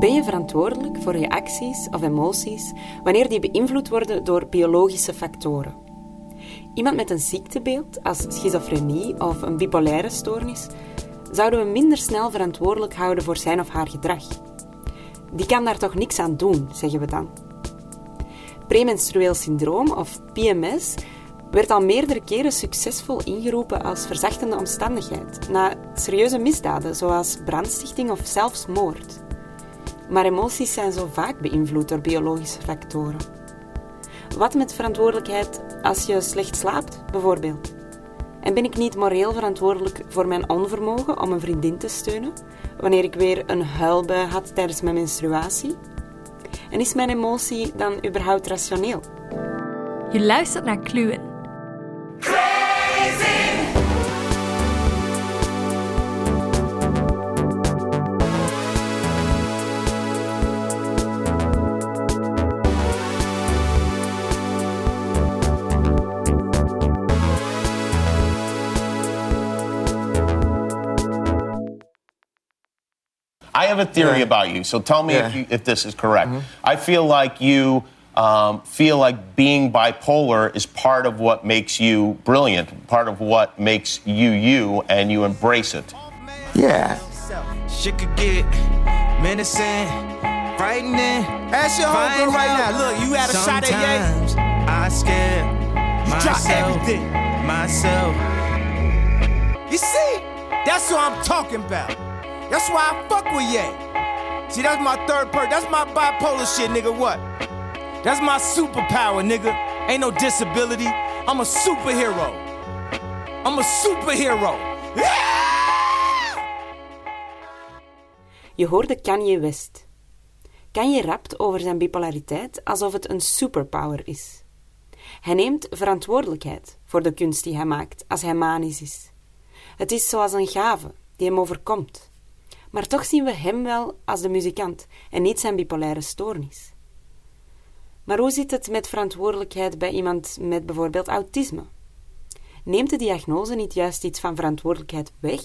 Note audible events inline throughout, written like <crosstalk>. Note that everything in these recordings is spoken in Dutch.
Ben je verantwoordelijk voor je acties of emoties wanneer die beïnvloed worden door biologische factoren? Iemand met een ziektebeeld als schizofrenie of een bipolaire stoornis zouden we minder snel verantwoordelijk houden voor zijn of haar gedrag. Die kan daar toch niks aan doen, zeggen we dan. Premenstrueel syndroom of PMS werd al meerdere keren succesvol ingeroepen als verzachtende omstandigheid na serieuze misdaden zoals brandstichting of zelfs moord. Maar emoties zijn zo vaak beïnvloed door biologische factoren. Wat met verantwoordelijkheid als je slecht slaapt, bijvoorbeeld? En ben ik niet moreel verantwoordelijk voor mijn onvermogen om een vriendin te steunen wanneer ik weer een huilbui had tijdens mijn menstruatie? En is mijn emotie dan überhaupt rationeel? Je luistert naar Kluwen I have a theory yeah. about you, so tell me yeah. if, you, if, this is correct. Mm-hmm. I feel like you um, feel like being bipolar is part of what makes you brilliant, part of what makes you you, and you embrace it. Yeah. Shit could get menacing, frightening. Ask your homegirl right now. Look, you had a shot at Ye. I scared myself, myself. You see, that's what I'm talking about. That's why I fuck with Ye. See, that's my third part. That's my bipolar shit, nigga. What? That's my superpower, nigga. Ain't no disability. I'm a superhero. I'm a superhero. Je hoorde Kanye West. Kanye rapt over zijn bipolariteit alsof het een superpower is. Hij neemt verantwoordelijkheid voor de kunst die hij maakt als hij manisch is. Het is zoals een gave die hem overkomt. Maar toch zien we hem wel als de muzikant en niet zijn bipolaire stoornis. Maar hoe zit het met verantwoordelijkheid bij iemand met bijvoorbeeld autisme? Neemt de diagnose niet juist iets van verantwoordelijkheid weg?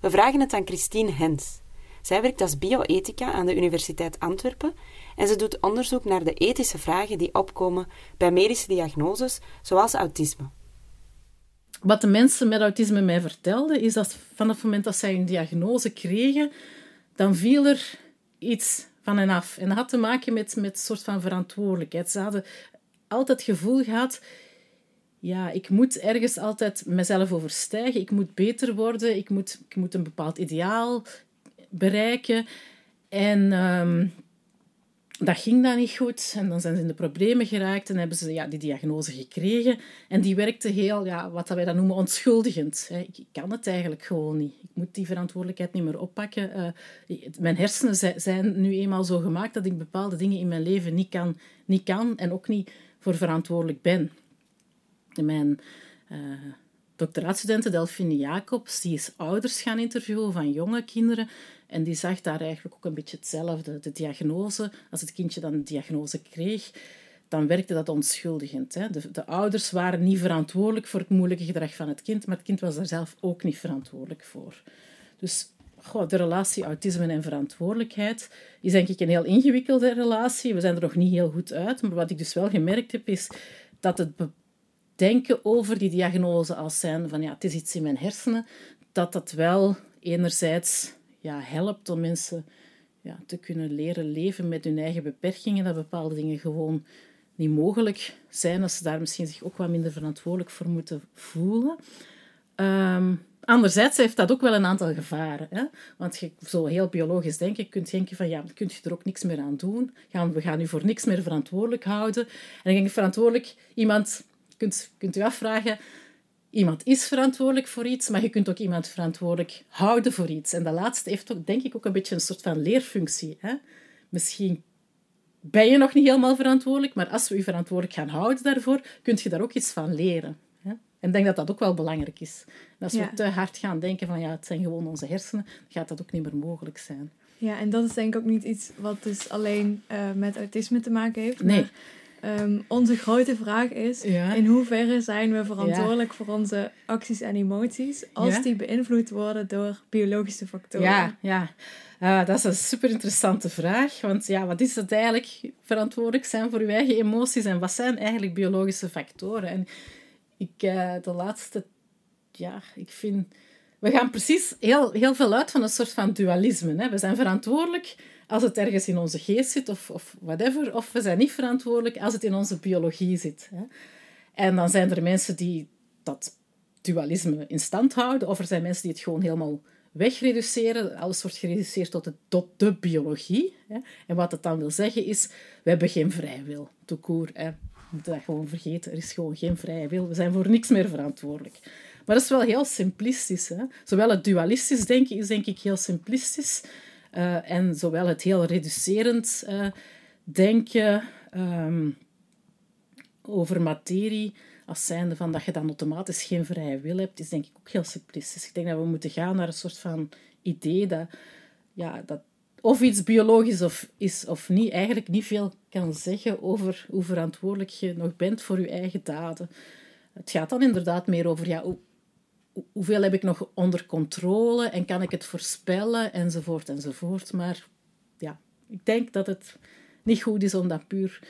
We vragen het aan Christine Hens. Zij werkt als bioethica aan de Universiteit Antwerpen en ze doet onderzoek naar de ethische vragen die opkomen bij medische diagnoses zoals autisme wat de mensen met autisme mij vertelden, is dat vanaf het moment dat zij hun diagnose kregen, dan viel er iets van hen af. En dat had te maken met, met een soort van verantwoordelijkheid. Ze hadden altijd het gevoel gehad, ja, ik moet ergens altijd mezelf overstijgen, ik moet beter worden, ik moet, ik moet een bepaald ideaal bereiken. En um, dat ging dan niet goed en dan zijn ze in de problemen geraakt en hebben ze ja, die diagnose gekregen. En die werkte heel, ja, wat wij dan noemen, onschuldigend. Ik kan het eigenlijk gewoon niet. Ik moet die verantwoordelijkheid niet meer oppakken. Uh, mijn hersenen zijn nu eenmaal zo gemaakt dat ik bepaalde dingen in mijn leven niet kan, niet kan en ook niet voor verantwoordelijk ben. Mijn uh, doctoraatstudente Delphine Jacobs, die is ouders gaan interviewen van jonge kinderen en die zag daar eigenlijk ook een beetje hetzelfde. De diagnose, als het kindje dan een diagnose kreeg, dan werkte dat onschuldigend. Hè. De, de, ouders waren niet verantwoordelijk voor het moeilijke gedrag van het kind, maar het kind was daar zelf ook niet verantwoordelijk voor. Dus de relatie autisme en verantwoordelijkheid is denk ik een heel ingewikkelde relatie. We zijn er nog niet heel goed uit, maar wat ik dus wel gemerkt heb, is dat het denken over die diagnose als zijn van ja, het is iets in mijn hersenen, dat dat wel enerzijds ja, helpt om mensen ja, te kunnen leren leven met hun eigen beperkingen, dat bepaalde dingen gewoon niet mogelijk zijn, als ze daar misschien zich ook wat minder verantwoordelijk voor moeten voelen. Um, anderzijds heeft dat ook wel een aantal gevaren. Hè? Want je, zo heel biologisch denken, kunt denken van ja, kun je er ook niks meer aan doen. Gaan, we gaan u voor niks meer verantwoordelijk houden. En dan denk ik verantwoordelijk, iemand, kunt, kunt u afvragen, iemand is verantwoordelijk voor iets, maar je kunt ook iemand verantwoordelijk houden voor iets. En dat laatste heeft ook, denk ik ook een beetje een soort van leerfunctie. Hè? Misschien ben je nog niet helemaal verantwoordelijk, maar als we je verantwoordelijk gaan houden daarvoor, kun je daar ook iets van leren. Hè? En ik denk dat dat ook wel belangrijk is. En als we te hard gaan denken van ja, het zijn gewoon onze hersenen, gaat dat ook niet meer mogelijk zijn. Ja, en dat is denk ik ook niet iets wat dus alleen uh, met autisme te maken heeft. Nee. Ehm, onze grote vraag is: in hoeverre zijn we verantwoordelijk voor onze acties en emoties als die beïnvloed worden door biologische factoren? Ja, ja. Uh, dat is een super interessante vraag. Want ja, wat is het eigenlijk verantwoordelijk zijn voor je eigen emoties en wat zijn eigenlijk biologische factoren? En ik, uh, de laatste, ja, ik vind we gaan precies heel, heel veel uit van een soort van dualisme. Hè. We zijn verantwoordelijk als het ergens in onze geest zit of, of whatever, of we zijn niet verantwoordelijk als het in onze biologie zit. Hè. En dan zijn er mensen die dat dualisme in stand houden, of er zijn mensen die het gewoon helemaal wegreduceren. Alles wordt gereduceerd tot de, tot de biologie. Hè. En wat het dan wil zeggen is, we hebben geen vrije wil. Hè. We dat gewoon vergeten. Er is gewoon geen vrije wil. We zijn voor niks meer verantwoordelijk. Maar dat is wel heel simplistisch. Hè? Zowel het dualistisch denken is denk ik heel simplistisch. Uh, en zowel het heel reducerend uh, denken um, over materie als zijnde van dat je dan automatisch geen vrije wil hebt, is denk ik ook heel simplistisch. Ik denk dat we moeten gaan naar een soort van idee dat, ja, dat of iets biologisch of is of niet, eigenlijk niet veel kan zeggen over hoe verantwoordelijk je nog bent voor je eigen daden. Het gaat dan inderdaad meer over ja, hoeveel heb ik nog onder controle en kan ik het voorspellen enzovoort enzovoort. Maar ja, ik denk dat het niet goed is om dat puur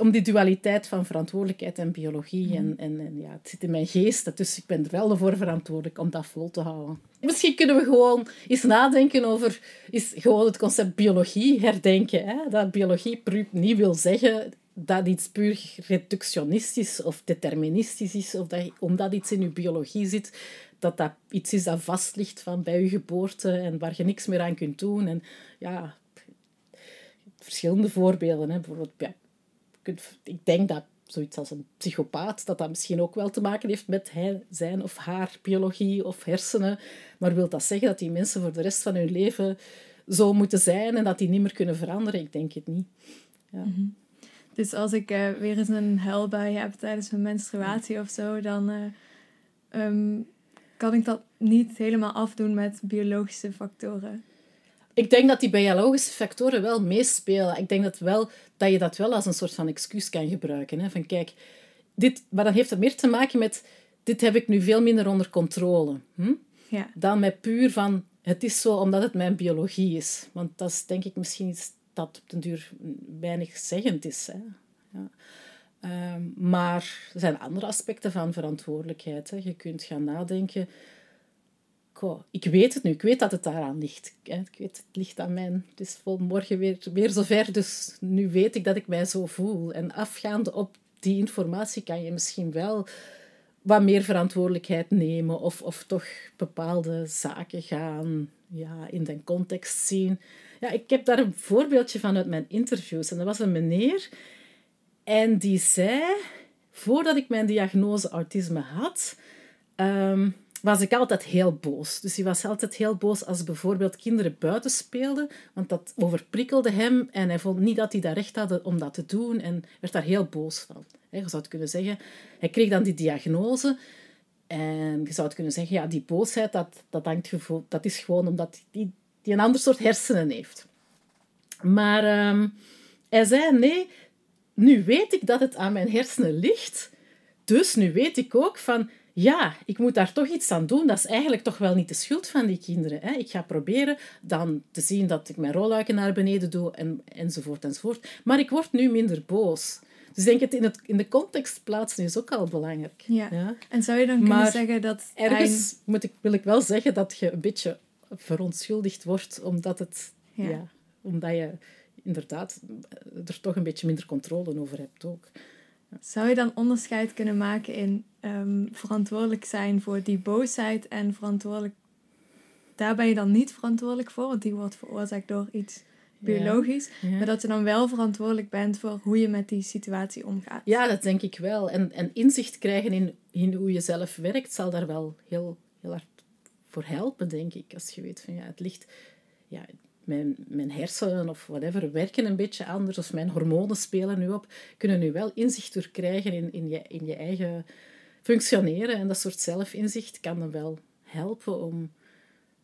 om die dualiteit van verantwoordelijkheid en biologie. En, en, en, ja, het zit in mijn geest, dus ik ben er wel voor verantwoordelijk om dat vol te houden. Misschien kunnen we gewoon eens nadenken over is gewoon het concept biologie herdenken. Hè? Dat biologie niet wil zeggen dat iets puur reductionistisch of deterministisch is, of dat, omdat iets in je biologie zit, dat dat iets is dat vast ligt van bij je geboorte en waar je niks meer aan kunt doen. En ja, verschillende voorbeelden. Hè. Bijvoorbeeld, ja, ik denk dat zoiets als een psychopaat, dat dat misschien ook wel te maken heeft met zijn of haar biologie of hersenen. Maar wil dat zeggen dat die mensen voor de rest van hun leven zo moeten zijn en dat die niet meer kunnen veranderen? Ik denk het niet. Ja. Mhm. Dus als ik uh, weer eens een huilbui heb tijdens mijn menstruatie of zo, dan uh, um, kan ik dat niet helemaal afdoen met biologische factoren. Ik denk dat die biologische factoren wel meespelen. Ik denk dat, wel, dat je dat wel als een soort van excuus kan gebruiken. Hè? Van kijk, dit, maar dan heeft het meer te maken met dit heb ik nu veel minder onder controle. Hm? Ja. Dan met puur van het is zo omdat het mijn biologie is. Want dat is denk ik misschien iets dat op den duur weinig zeggend is. Hè. Ja. Ehm, maar er zijn andere aspecten van verantwoordelijkheid. Je kunt gaan nadenken. Ik weet het nu, ik weet dat het daaraan ligt. Ik weet, het ligt aan mij. Het is morgen weer, weer zover, dus nu weet ik dat ik mij zo voel. En afgaande op die informatie kan je misschien wel wat meer verantwoordelijkheid nemen of, of toch bepaalde zaken gaan ja, in den context zien. Ja, ik heb daar een voorbeeldje van uit mijn interviews. En dat was een meneer en die zei, voordat ik mijn diagnose autisme had, um, was ik altijd heel boos. Dus hij was altijd heel boos als bijvoorbeeld kinderen buiten speelden, want dat overprikkelde hem en hij vond niet dat hij dat recht had om dat te doen en werd daar heel boos van. Je zou het kunnen zeggen, hij kreeg dan die diagnose en je zou het kunnen zeggen, ja, die boosheid, dat, dat, hangt, dat is gewoon omdat die die een ander soort hersenen heeft. Maar ehm, hij zei: nee, nu weet ik dat het aan mijn hersenen ligt. Dus nu weet ik ook van, ja, ik moet daar toch iets aan doen. Dat is eigenlijk toch wel niet de schuld van die kinderen. Hè. Ik ga proberen dan te zien dat ik mijn rolluiken naar beneden doe en, enzovoort enzovoort. Maar ik word nu minder boos. Dus ik denk het in, het in de context plaatsen is ook al belangrijk. Ja. En zou je dan kunnen zeggen dat... Ergens moet ik, wil ik wel zeggen dat je een beetje verontschuldigd wordt omdat, het, ja. omdat je inderdaad er toch een beetje minder controle over hebt ook. Zou je dan onderscheid kunnen maken in um, verantwoordelijk zijn voor die boosheid en verantwoordelijk... Daar ben je dan niet verantwoordelijk voor, want die wordt veroorzaakt door iets biologisch. Maar dat je dan wel verantwoordelijk bent voor hoe je met die situatie omgaat. Ja, dat denk ik wel. En, en inzicht krijgen in, in hoe je zelf werkt, zal daar wel heel, heel hard voor helpen, denk ik. Als je weet van ja, het ligt. Ja, mijn, mijn hersenen of whatever werken een beetje anders, of mijn hormonen spelen nu op, kunnen nu wel inzicht door krijgen in, in, je, in je eigen functioneren. En dat soort zelfinzicht kan dan wel helpen om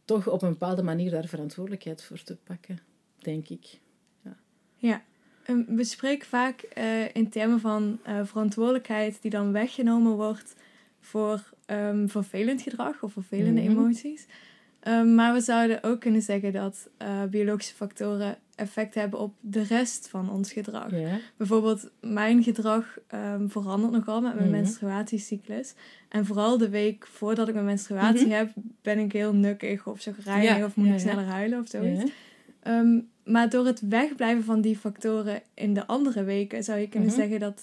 toch op een bepaalde manier daar verantwoordelijkheid voor te pakken, denk ik. Ja. ja. Ehm, we spreken vaak eh, in termen van uh, verantwoordelijkheid die dan weggenomen wordt voor um, vervelend gedrag of vervelende Mhm. emoties. Ehm, maar we zouden ook kunnen zeggen dat eh, biologische factoren effect hebben op de rest van ons gedrag. Bijvoorbeeld, mijn gedrag ehm, verandert nogal met mijn Mhm. menstruatiecyclus. En vooral de week voordat ik mijn menstruatie heb, ben ik heel nukkig of Mhm. Ja, of moet ja, ik ja. sneller huilen of zoiets. Ehm, maar door het wegblijven van die factoren in de andere weken zou je kunnen Mhm. zeggen dat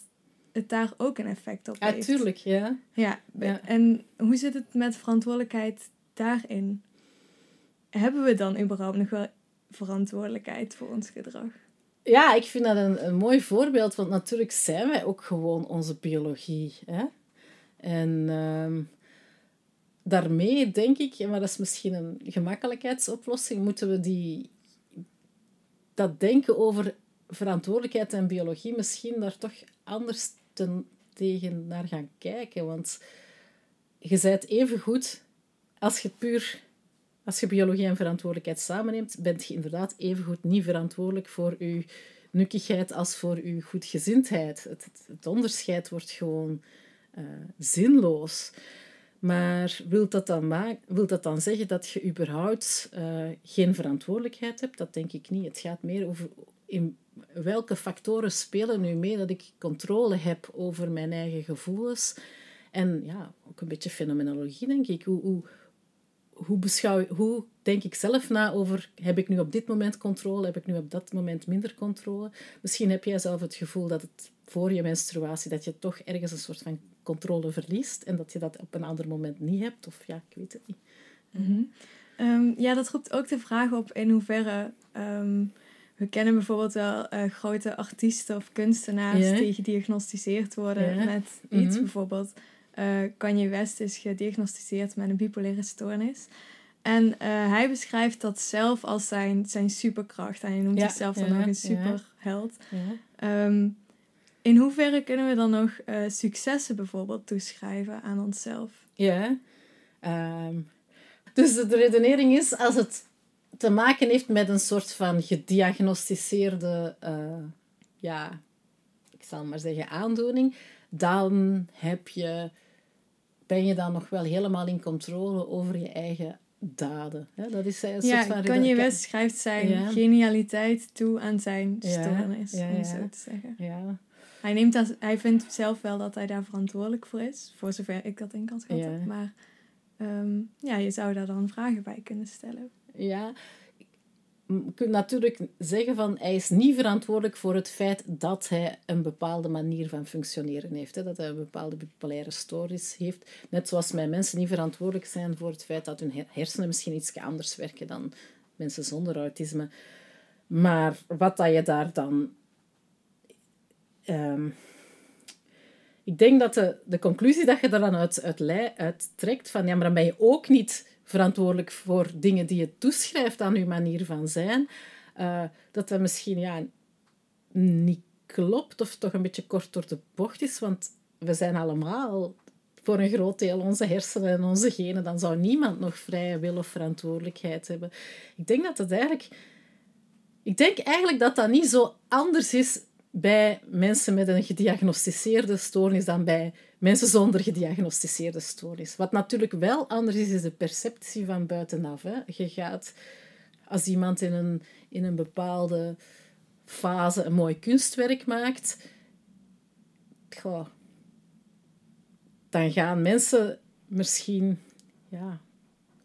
het daar ook een effect op Ja, heeft. tuurlijk, ja. Ja, Ja. en hoe zit het met verantwoordelijkheid daarin? Hebben we dan überhaupt nog wel verantwoordelijkheid voor ons gedrag? Ja, ik vind dat een, een mooi voorbeeld, want natuurlijk zijn wij ook gewoon onze biologie. Hè? En ehm, daarmee denk ik, maar dat is misschien een gemakkelijkheidsoplossing, moeten we die, dat denken over verantwoordelijkheid en biologie misschien daar toch anders ten, tegen naar gaan kijken. Want je bent even goed als je puur als je biologie en verantwoordelijkheid samenneemt, bent je inderdaad evengoed niet verantwoordelijk voor je nukkigheid als voor je goedgezindheid. Het, het, onderscheid wordt gewoon eh, zinloos. Maar wil dat, dan ma- wil dat dan zeggen dat je überhaupt eh, geen verantwoordelijkheid hebt? Dat denk ik niet. Het gaat meer over in welke factoren spelen nu mee dat ik controle heb over mijn eigen gevoelens. En ja, ook een beetje fenomenologie, denk ik. Hoe, hoe, hoe, beschouw, hoe denk ik zelf na over, heb ik nu op dit moment controle, heb ik nu op dat moment minder controle? Misschien heb jij zelf het gevoel dat het voor je menstruatie, dat je toch ergens een soort van controle verliest en dat je dat op een ander moment niet hebt. Of ja, ik weet het niet. Ehm, ja, dat roept ook de vraag op in hoeverre... ehm, we kennen bijvoorbeeld wel eh, grote artiesten of kunstenaars die gediagnosticeerd worden met iets. Mhm. Bijvoorbeeld eh Kanye West is gediagnosticeerd met een bipolaire stoornis. En eh, hij beschrijft dat zelf als zijn, zijn superkracht. Hij noemt Ja, zichzelf dan ja, ook een superheld. Ja. Ehm, in hoeverre kunnen we dan nog successen bijvoorbeeld toeschrijven aan onszelf? Ja. Ehm, dus de redenering is, als het te maken heeft met een soort van gediagnosticeerde, eh, ja, ik zal maar zeggen, aandoening, dan heb je, ben je dan nog wel helemaal in controle over je eigen daden. Hè? Dat is een soort Ja, van Kanye West schrijft zijn Ja. genialiteit toe aan zijn Ja, stoornis, ja, om ja. zo te zeggen. Ja, Hij, neemt dat, hij vindt zelf wel dat hij daar verantwoordelijk voor is, voor zover ik dat in kan schatten. Ja. Maar ehm, ja, je zou daar dan vragen bij kunnen stellen. Ja, je kunt natuurlijk zeggen van hij is niet verantwoordelijk voor het feit dat hij een bepaalde manier van functioneren heeft. Hè? Dat hij een bepaalde bipolaire stoornis heeft. Net zoals mijn mensen niet verantwoordelijk zijn voor het feit dat hun her- hersenen misschien iets anders werken dan mensen zonder autisme. Maar wat dat je daar dan... ehm, ik denk dat de, de conclusie dat je er dan uit, uit, uit trekt van ja, maar dan ben je ook niet verantwoordelijk voor dingen die je toeschrijft aan je manier van zijn, eh, dat dat misschien ja, niet klopt of toch een beetje kort door de bocht is, want we zijn allemaal voor een groot deel onze hersenen en onze genen, dan zou niemand nog vrije wil of verantwoordelijkheid hebben. Ik denk dat het eigenlijk... Ik denk eigenlijk dat dat niet zo anders is bij mensen met een gediagnosticeerde stoornis dan bij mensen zonder gediagnosticeerde stoornis. Wat natuurlijk wel anders is, is de perceptie van buitenaf. Hè. Je gaat, als iemand in een, in een bepaalde fase een mooi kunstwerk maakt, dan gaan mensen misschien ja,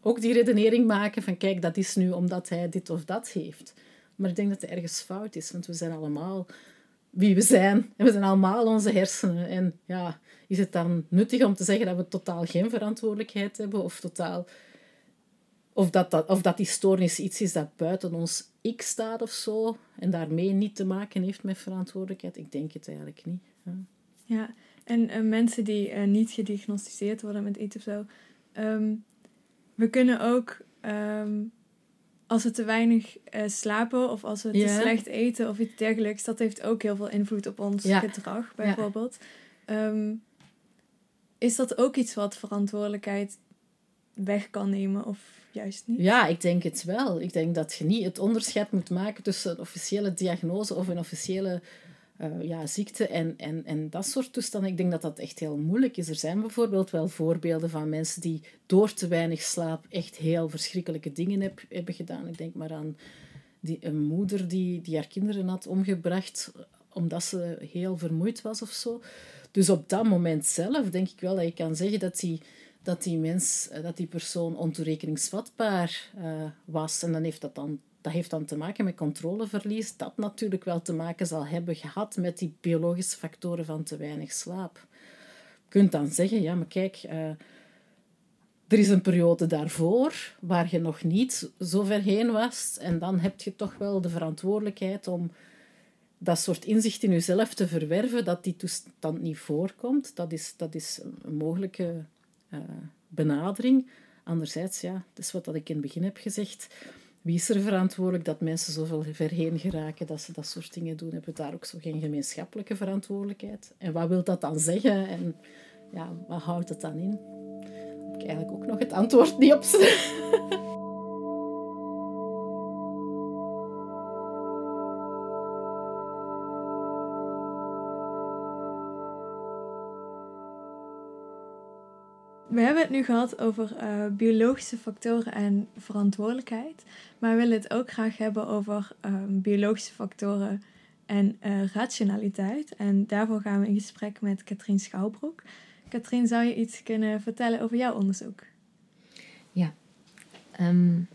ook die redenering maken van kijk, dat is nu omdat hij dit of dat heeft. Maar ik denk dat het ergens fout is, want we zijn allemaal wie we zijn. En we zijn allemaal onze hersenen. En ja, is het dan nuttig om te zeggen dat we totaal geen verantwoordelijkheid hebben of totaal... Of dat, dat, of dat die stoornis iets is dat buiten ons ik staat of zo en daarmee niet te maken heeft met verantwoordelijkheid. Ik denk het eigenlijk niet. Ja. Ja, en eh, mensen die eh, niet gediagnosticeerd worden met iets of zo. ehm, we kunnen ook, ehm, als we te weinig eh, slapen of als we te Ja. slecht eten of iets dergelijks, dat heeft ook heel veel invloed op ons Ja. gedrag, bijvoorbeeld. Ehm, is dat ook iets wat verantwoordelijkheid weg kan nemen? Of juist niet? Ja, ik denk het wel. Ik denk dat je niet het onderscheid moet maken tussen een officiële diagnose of een officiële uh, ja, ziekte en, en, en dat soort toestanden. Ik denk dat dat echt heel moeilijk is. Er zijn bijvoorbeeld wel voorbeelden van mensen die door te weinig slaap echt heel verschrikkelijke dingen heb, hebben gedaan. Ik denk maar aan die, een moeder die, die haar kinderen had omgebracht omdat ze heel vermoeid was of zo. Dus op dat moment zelf denk ik wel dat je kan zeggen dat die, dat die mens, dat die persoon ontoerekeningsvatbaar uh, was. En dan heeft dat dan dat heeft dan te maken met controleverlies, dat natuurlijk wel te maken zal hebben gehad met die biologische factoren van te weinig slaap. Je kunt dan zeggen, ja, maar kijk, uh, er is een periode daarvoor waar je nog niet zo ver heen was en dan heb je toch wel de verantwoordelijkheid om dat soort inzicht in jezelf te verwerven, dat die toestand niet voorkomt. Dat is, dat is een mogelijke uh, benadering. Anderzijds, ja, dat is wat ik in het begin heb gezegd wie is er verantwoordelijk dat mensen zoveel ver heen geraken dat ze dat soort dingen doen? Hebben we daar ook zo geen gemeenschappelijke verantwoordelijkheid? En wat wil dat dan zeggen? En ja, wat houdt het dan in? Heb ik eigenlijk ook nog het antwoord niet op. <laughs> We hebben het nu gehad over uh, biologische factoren en verantwoordelijkheid. Maar we willen het ook graag hebben over um, biologische factoren en uh, rationaliteit. En daarvoor gaan we in gesprek met Katrien Schouwbroek. Katrien, zou je iets kunnen vertellen over jouw onderzoek? Ja. Um,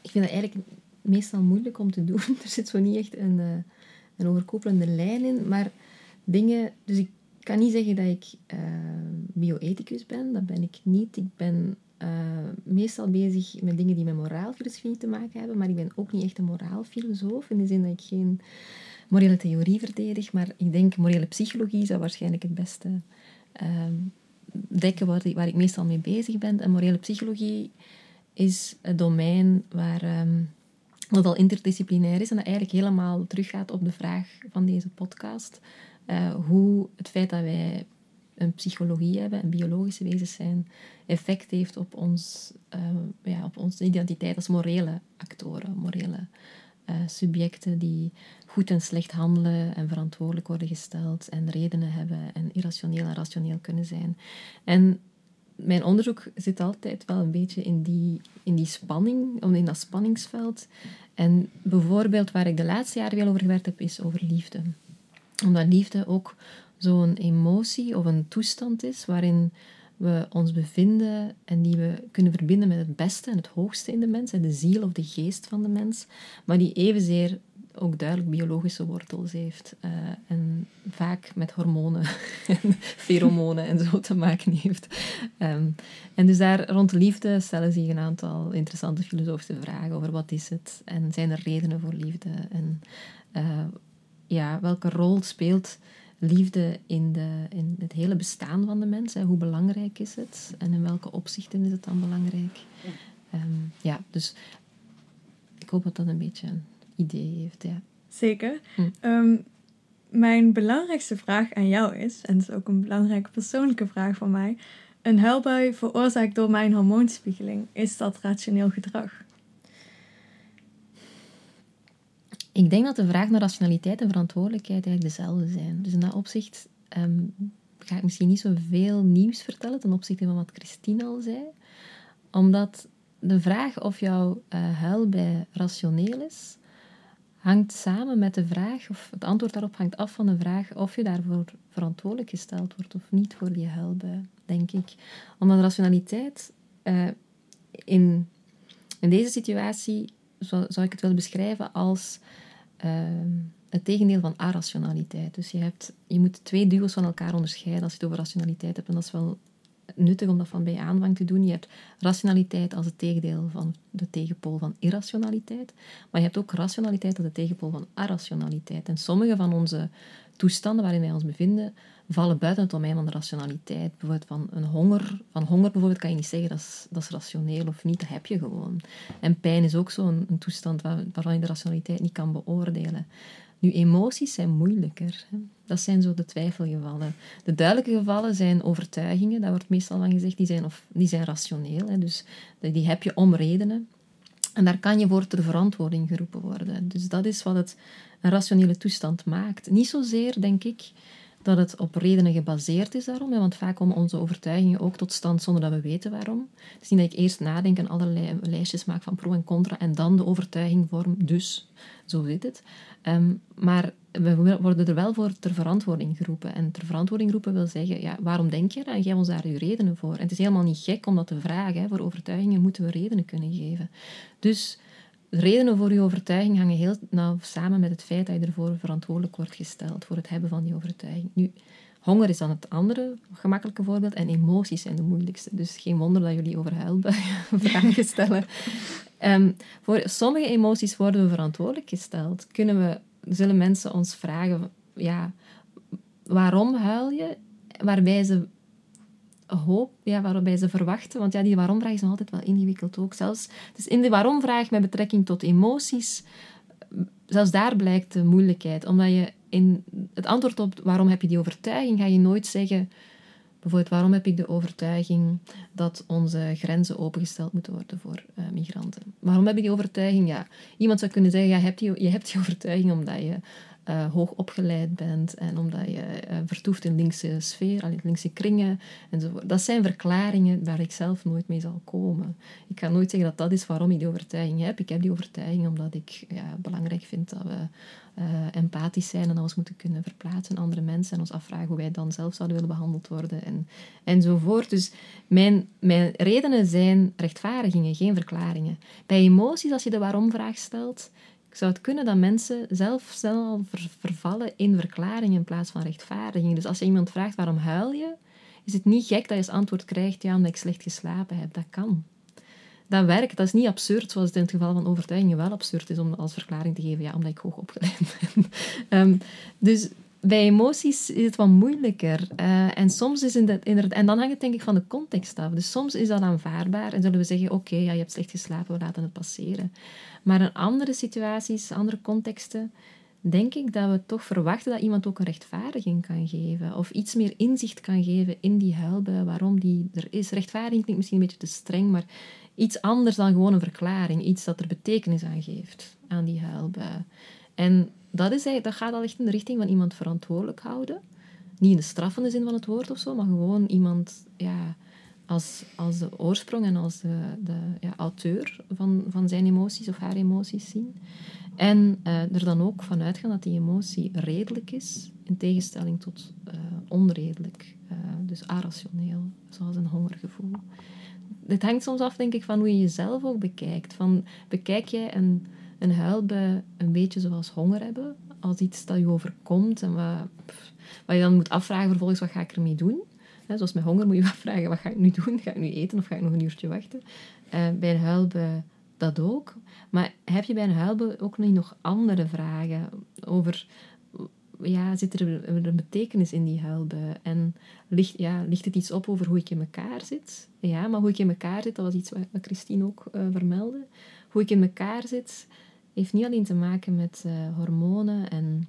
ik vind het eigenlijk meestal moeilijk om te doen. <laughs> Er zit zo niet echt een, uh, een overkoepelende lijn in. Maar dingen... Dus ik kan niet zeggen dat ik uh, bioethicus ben. Dat ben ik niet. Ik ben uh, meestal bezig met dingen die met moraalfilosofie te maken hebben. Maar ik ben ook niet echt een moraalfilosoof. In de zin dat ik geen morele theorie verdedig. Maar ik denk morele psychologie zou waarschijnlijk het beste uh, dekken waar ik, waar ik meestal mee bezig ben. En morele psychologie is het domein waar... Um, wat al interdisciplinair is en dat eigenlijk helemaal teruggaat op de vraag van deze podcast. Uh, hoe het feit dat wij een psychologie hebben en biologische wezens zijn, effect heeft op, ons, uh, ja, op onze identiteit als morele actoren, morele uh, subjecten die goed en slecht handelen en verantwoordelijk worden gesteld en redenen hebben en irrationeel en rationeel kunnen zijn. En mijn onderzoek zit altijd wel een beetje in die, in die spanning, in dat spanningsveld. En bijvoorbeeld waar ik de laatste jaren veel over gewerkt heb, is over liefde omdat liefde ook zo'n emotie of een toestand is waarin we ons bevinden en die we kunnen verbinden met het beste en het hoogste in de mens, de ziel of de geest van de mens, maar die evenzeer ook duidelijk biologische wortels heeft uh, en vaak met hormonen <laughs> en pheromonen en zo te maken heeft. Um, en dus daar rond liefde stellen zich een aantal interessante filosofische vragen over wat is het en zijn er redenen voor liefde en uh, ja, welke rol speelt liefde in, de, in het hele bestaan van de mens? Hè? Hoe belangrijk is het? En in welke opzichten is het dan belangrijk? Um, ja, dus ik hoop dat dat een beetje een idee heeft. Ja. Zeker. Hm. Um, mijn belangrijkste vraag aan jou is, en dat is ook een belangrijke persoonlijke vraag van mij: een huilbui veroorzaakt door mijn hormoonspiegeling, is dat rationeel gedrag? Ik denk dat de vraag naar rationaliteit en verantwoordelijkheid eigenlijk dezelfde zijn. Dus in dat opzicht ehm, ga ik misschien niet zoveel nieuws vertellen ten opzichte van wat Christine al zei. Omdat de vraag of jouw uh, bij rationeel is, hangt samen met de vraag, of het antwoord daarop hangt af van de vraag of je daarvoor verantwoordelijk gesteld wordt of niet voor die huilbui, denk ik. Omdat rationaliteit uh, in, in deze situatie zou, zou ik het willen beschrijven als het tegendeel van arationaliteit. Dus je, hebt, je moet twee duo's van elkaar onderscheiden als je het over rationaliteit hebt. En dat is wel nuttig om dat van bij aanvang te doen. Je hebt rationaliteit als het tegendeel van de tegenpool van irrationaliteit. Maar je hebt ook rationaliteit als de tegenpool van arrationaliteit. En sommige van onze toestanden waarin wij ons bevinden, vallen buiten het domein van de rationaliteit. Bijvoorbeeld van een honger. Van honger bijvoorbeeld kan je niet zeggen dat is, dat is rationeel of niet, dat heb je gewoon. En pijn is ook zo'n toestand waar, waarvan je de rationaliteit niet kan beoordelen. Nu, emoties zijn moeilijker. Dat zijn zo de twijfelgevallen. De duidelijke gevallen zijn overtuigingen, daar wordt meestal van gezegd, die zijn, of, die zijn rationeel. Hè. Dus die heb je om redenen. En daar kan je voor ter verantwoording geroepen worden. Dus dat is wat het een rationele toestand maakt. Niet zozeer, denk ik, dat het op redenen gebaseerd is daarom, want vaak komen onze overtuigingen ook tot stand zonder dat we weten waarom. Het is niet dat ik eerst nadenk en allerlei lijstjes maak van pro en contra en dan de overtuiging vorm, dus zo zit het. Ehm, maar we worden er wel voor ter verantwoording geroepen. En ter verantwoording roepen wil zeggen, ja, waarom denk je dat? En geef ons daar uw redenen voor. En het is helemaal niet gek om dat te vragen. Hè. Voor overtuigingen moeten we redenen kunnen geven. Dus redenen voor je overtuiging hangen heel nauw samen met het feit dat je ervoor verantwoordelijk wordt gesteld, voor het hebben van die overtuiging. Nu, honger is dan het andere gemakkelijke voorbeeld en emoties zijn de moeilijkste. Dus geen wonder dat jullie over <laughs> vragen stellen. Um, voor sommige emoties worden we verantwoordelijk gesteld. Kunnen we, zullen mensen ons vragen, ja, waarom huil je? Waarbij ze hoop, ja, waarbij ze verwachten, want ja, die waarom-vraag is nog altijd wel ingewikkeld ook. Zelfs, dus in de waarom-vraag met betrekking tot emoties, zelfs daar blijkt de moeilijkheid. Omdat je in het antwoord op waarom heb je die overtuiging, ga je nooit zeggen... Bijvoorbeeld, waarom heb ik de overtuiging dat onze grenzen opengesteld moeten worden voor uh, migranten? Waarom heb ik die overtuiging? Ja, iemand zou kunnen zeggen, ja, je hebt die overtuiging omdat je uh, hoog opgeleid bent en omdat je uh, vertoeft in linkse sfeer, in linkse kringen enzovoort. Dat zijn verklaringen waar ik zelf nooit mee zal komen. Ik kan nooit zeggen dat dat is waarom ik die overtuiging heb. Ik heb die overtuiging omdat ik ja, belangrijk vind dat we uh, empathisch zijn en ons moeten kunnen verplaatsen in andere mensen en ons afvragen hoe wij dan zelf zouden willen behandeld worden en, enzovoort. Dus mijn, mijn redenen zijn rechtvaardigingen, geen verklaringen. Bij emoties, als je de waarom-vraag stelt, zou het kunnen dat mensen zelf snel vervallen in verklaringen in plaats van rechtvaardiging. Dus als je iemand vraagt waarom huil je, is het niet gek dat je als antwoord krijgt ja, omdat ik slecht geslapen heb. Dat kan. Dat werkt. Dat is niet absurd, zoals het in het geval van overtuigingen wel absurd is om als verklaring te geven ja, omdat ik hoog opgeleid ben. <laughs> Ehm, dus bij emoties is het wat moeilijker. Uh, en soms is het inderdaad... En dan hangt het denk ik van de context af. Dus soms is dat aanvaardbaar en zullen we zeggen, oké, ja, je hebt slecht geslapen, we laten het passeren. Maar in andere situaties, andere contexten, denk ik dat we toch verwachten dat iemand ook een rechtvaardiging kan geven. Of iets meer inzicht kan geven in die huilbui, waarom die er is. Rechtvaardiging klinkt misschien een beetje te streng, maar iets anders dan gewoon een verklaring. Iets dat er betekenis aan geeft, aan die huilbui. En dat, is dat gaat al echt in de richting van iemand verantwoordelijk houden. Niet in de straffende zin van het woord of zo, maar gewoon iemand ja, als, als de oorsprong en als de, de ja, auteur van, van zijn emoties of haar emoties zien. En uh, er dan ook vanuit gaan dat die emotie redelijk is, in tegenstelling tot uh, onredelijk, uh, dus arationeel, zoals een hongergevoel. Dit hangt soms af, denk ik, van hoe je jezelf ook bekijkt. Van, bekijk jij een, een huilbui een beetje zoals honger hebben, als iets dat je overkomt en wat, wat je dan moet afvragen vervolgens, wat ga ik ermee doen? zoals met honger moet je <laughs> afvragen, wat ga ik nu doen? Ga ik nu eten of ga ik nog een uurtje wachten? Uh, bij een huilbui dat ook. Maar heb je bij een huilbui ook nog andere vragen over... Ja, zit er een betekenis in die huilbui? En ligt, ja, ligt het iets op over hoe ik in elkaar zit? Ja, maar hoe ik in elkaar zit, dat was iets wat Christine ook uh, vermeldde. Hoe ik in elkaar zit, heeft niet alleen te maken met uh, hormonen en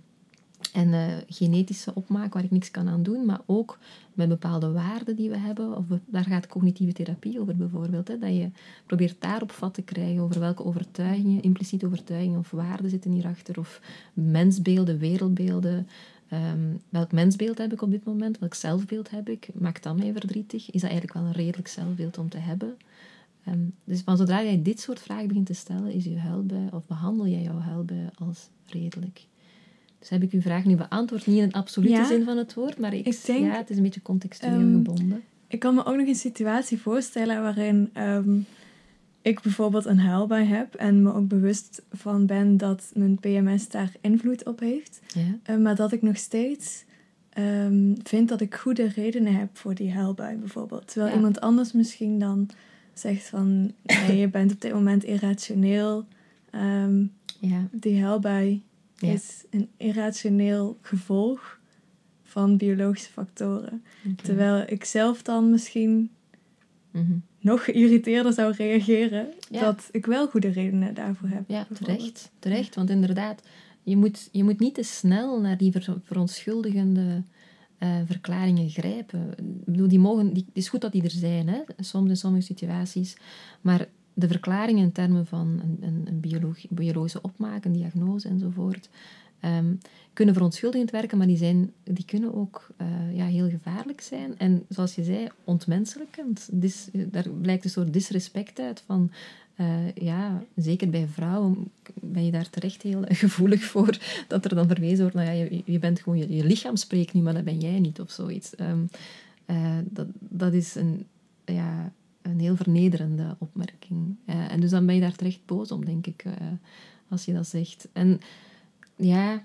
en uh, genetische opmaak waar ik niks kan aan doen, maar ook met bepaalde waarden die we hebben. Of daar gaat cognitieve therapie over bijvoorbeeld. Hè, dat je probeert daarop vat te krijgen over welke overtuigingen, impliciete overtuigingen of waarden zitten hierachter. Of mensbeelden, wereldbeelden. Um, welk mensbeeld heb ik op dit moment? Welk zelfbeeld heb ik? Maakt dat mij verdrietig? Is dat eigenlijk wel een redelijk zelfbeeld om te hebben? Um, dus van zodra jij dit soort vragen begint te stellen, is je huilbui, of behandel jij jouw huilbui als redelijk? Dus heb ik uw vraag nu beantwoord. Niet in een absolute zin van het woord, maar ik, ik denk, ja, het is een beetje contextueel um, gebonden. Ik kan me ook nog een situatie voorstellen waarin um, ik bijvoorbeeld een huilbui heb en me ook bewust van ben dat mijn PMS daar invloed op heeft. Ja. Maar dat ik nog steeds vind dat ik goede redenen heb voor die huilbui bijvoorbeeld. Terwijl iemand anders misschien dan zegt van nee, je bent op dit moment irrationeel. ja. Die huilbui is een irrationeel gevolg van biologische factoren. Terwijl ik zelf dan misschien Mhm. nog geïrriteerder zou reageren Ja. dat ik wel goede redenen daarvoor heb. Ja, terecht. terecht want inderdaad, je moet, je moet niet te snel naar die ver- verontschuldigende eh, verklaringen grijpen. Ik bedoel, die mogen, die, het is goed dat die er zijn, hè, soms in sommige situaties. Maar de verklaringen in termen van een, een, een biologi- biologische opmaak, een diagnose enzovoort, ehm, kunnen verontschuldigend werken, maar die, zijn, die kunnen ook eh, ja, heel gevaarlijk zijn. En zoals je zei, ontmenselijkend. Dis, daar blijkt een soort disrespect uit van... eh, ja, zeker bij vrouwen ben je daar terecht heel <laughs> gevoelig voor dat er dan verwezen wordt, nou ja, je, je bent gewoon, je, lichaam spreekt nu, maar dat ben jij niet of zoiets. Ehm, eh, dat, dat is een, ja, een heel vernederende opmerking. En dus dan ben je daar terecht boos om, denk ik, als je dat zegt. En ja,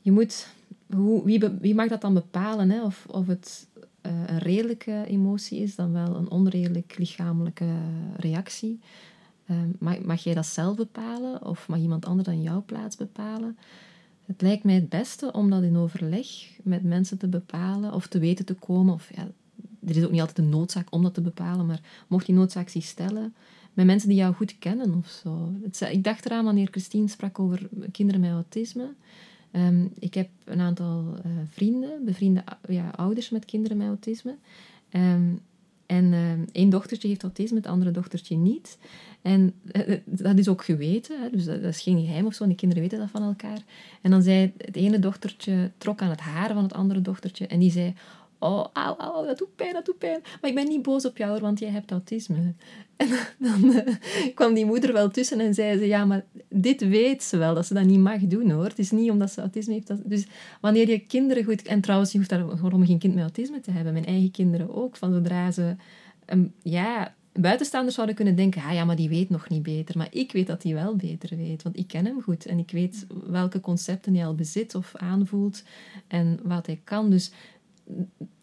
je moet... Hoe, wie, wie mag dat dan bepalen? Hè? Of, of het eh, een redelijke emotie is dan wel een onredelijk lichamelijke reactie. Ehm, mag, mag jij dat zelf bepalen? Of mag iemand anders dan jouw plaats bepalen? Het lijkt mij het beste om dat in overleg met mensen te bepalen of te weten te komen. Of, ja, er is ook niet altijd een noodzaak om dat te bepalen, maar mocht die noodzaak zich stellen, met mensen die jou goed kennen of zo. Het, ik dacht eraan wanneer Christine sprak over kinderen met autisme. Ehm, ik heb een aantal eh, vrienden, bevriende ja, ouders met kinderen met autisme. Ehm, en ehm, één dochtertje heeft autisme, het andere dochtertje niet. En eh, eh, dat is ook geweten, hè, dus dat, dat is geen geheim of zo. Die kinderen weten dat van elkaar. En dan zei het ene dochtertje, trok aan het haar van het andere dochtertje. En die zei, oh, auw, auw, dat doet pijn, dat doet pijn. Maar ik ben niet boos op jou, want jij hebt autisme. <laughs> En dan eh, kwam die moeder wel tussen en zei ze, ja, maar dit weet ze wel, dat ze dat niet mag doen, hoor. Het is niet omdat ze autisme heeft. Dat, dus wanneer je kinderen goed... En trouwens, je hoeft daarom geen kind met autisme te hebben. Mijn eigen kinderen ook. Van zodra ze... ehm, ja, buitenstaanders zouden kunnen denken, ah ja, maar die weet nog niet beter. Maar ik weet dat hij wel beter weet, want ik ken hem goed. En ik weet welke concepten hij al bezit of aanvoelt en wat hij kan. Dus